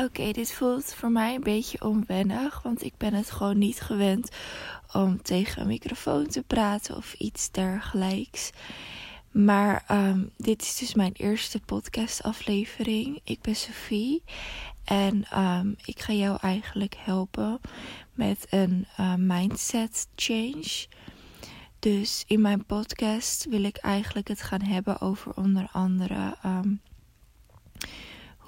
Oké, dit voelt voor mij een beetje onwennig, want ik ben het gewoon niet gewend om tegen een microfoon te praten of iets dergelijks. Maar um, dit is dus mijn eerste podcastaflevering. Ik ben Sophie en um, ik ga jou eigenlijk helpen met een uh, mindset change. Dus in mijn podcast wil ik eigenlijk het gaan hebben over onder andere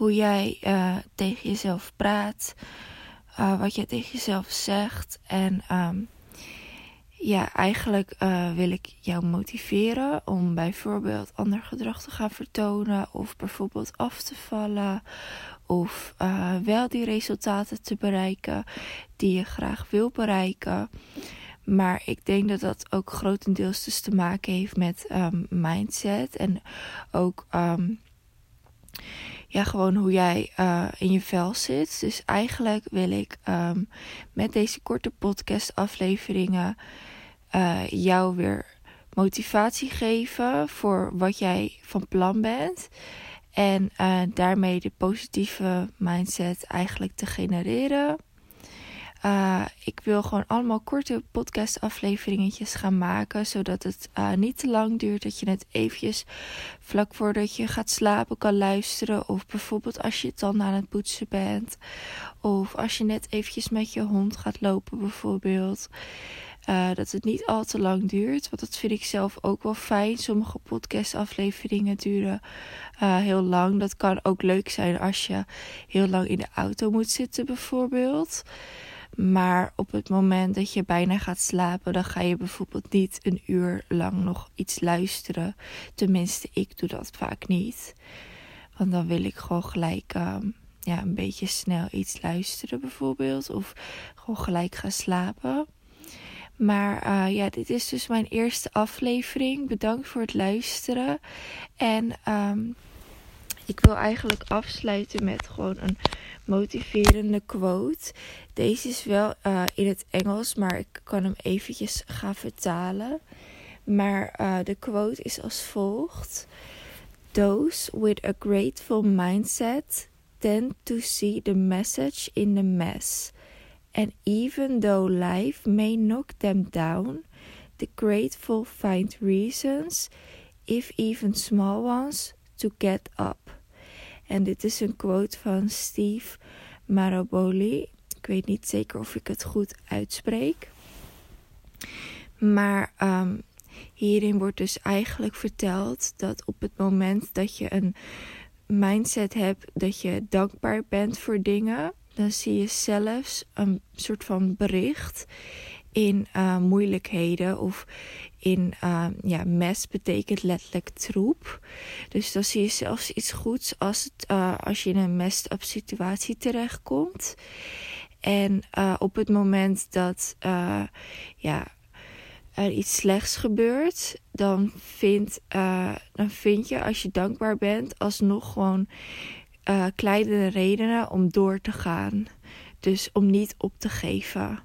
hoe jij uh, tegen jezelf praat, uh, wat je tegen jezelf zegt. En um, ja, eigenlijk uh, wil ik jou motiveren om bijvoorbeeld ander gedrag te gaan vertonen, of bijvoorbeeld af te vallen, of wel die resultaten te bereiken die je graag wil bereiken. Maar ik denk dat dat ook grotendeels dus te maken heeft met um, mindset en ook um, ja, gewoon hoe jij uh, in je vel zit. Dus eigenlijk wil ik um, met deze korte podcast afleveringen uh, jou weer motivatie geven voor wat jij van plan bent. En uh, daarmee de positieve mindset eigenlijk te genereren. Uh, ik wil gewoon allemaal korte podcast afleveringetjes gaan maken. Zodat het uh, niet te lang duurt. Dat je het eventjes vlak voordat je gaat slapen kan luisteren. Of bijvoorbeeld als je het dan aan het poetsen bent. Of als je net eventjes met je hond gaat lopen bijvoorbeeld. Uh, dat het niet al te lang duurt. Want dat vind ik zelf ook wel fijn. Sommige podcastafleveringen duren heel lang. Dat kan ook leuk zijn als je heel lang in de auto moet zitten bijvoorbeeld. Maar op het moment dat je bijna gaat slapen, dan ga je bijvoorbeeld niet een uur lang nog iets luisteren. Tenminste, ik doe dat vaak niet. Want dan wil ik gewoon gelijk um, ja, een beetje snel iets luisteren, bijvoorbeeld. Of gewoon gelijk gaan slapen. Maar uh, ja, dit is dus mijn eerste aflevering. Bedankt voor het luisteren. En um, ik wil eigenlijk afsluiten met gewoon een motiverende quote. Deze is wel uh, in het Engels, maar ik kan hem eventjes gaan vertalen. Maar uh, de quote is als volgt: Those with a grateful mindset tend to see the message in the mess. And even though life may knock them down, the grateful find reasons, if even small ones, to get up. En dit is een quote van Steve Maraboli. Ik weet niet zeker of ik het goed uitspreek. Maar um, hierin wordt dus eigenlijk verteld dat op het moment dat je een mindset hebt dat je dankbaar bent voor dingen, dan zie je zelfs een soort van bericht in uh, moeilijkheden of in uh, ja, mes betekent letterlijk troep. Dus dan zie je zelfs iets goeds als, het, uh, als je in een messed up situatie terechtkomt. En op het moment dat ja, er iets slechts gebeurt, dan vind, dan vind je als je dankbaar bent alsnog gewoon kleine redenen om door te gaan. Dus om niet op te geven.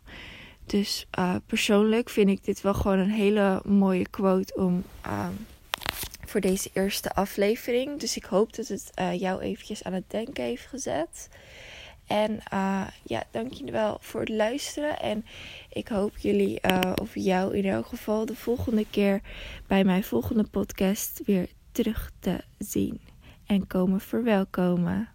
Dus uh, persoonlijk vind ik dit wel gewoon een hele mooie quote om uh, voor deze eerste aflevering. Dus ik hoop dat het uh, jou eventjes aan het denken heeft gezet. En ja, dank jullie wel voor het luisteren. En ik hoop jullie of jou in elk geval de volgende keer bij mijn volgende podcast weer terug te zien. En komen verwelkomen.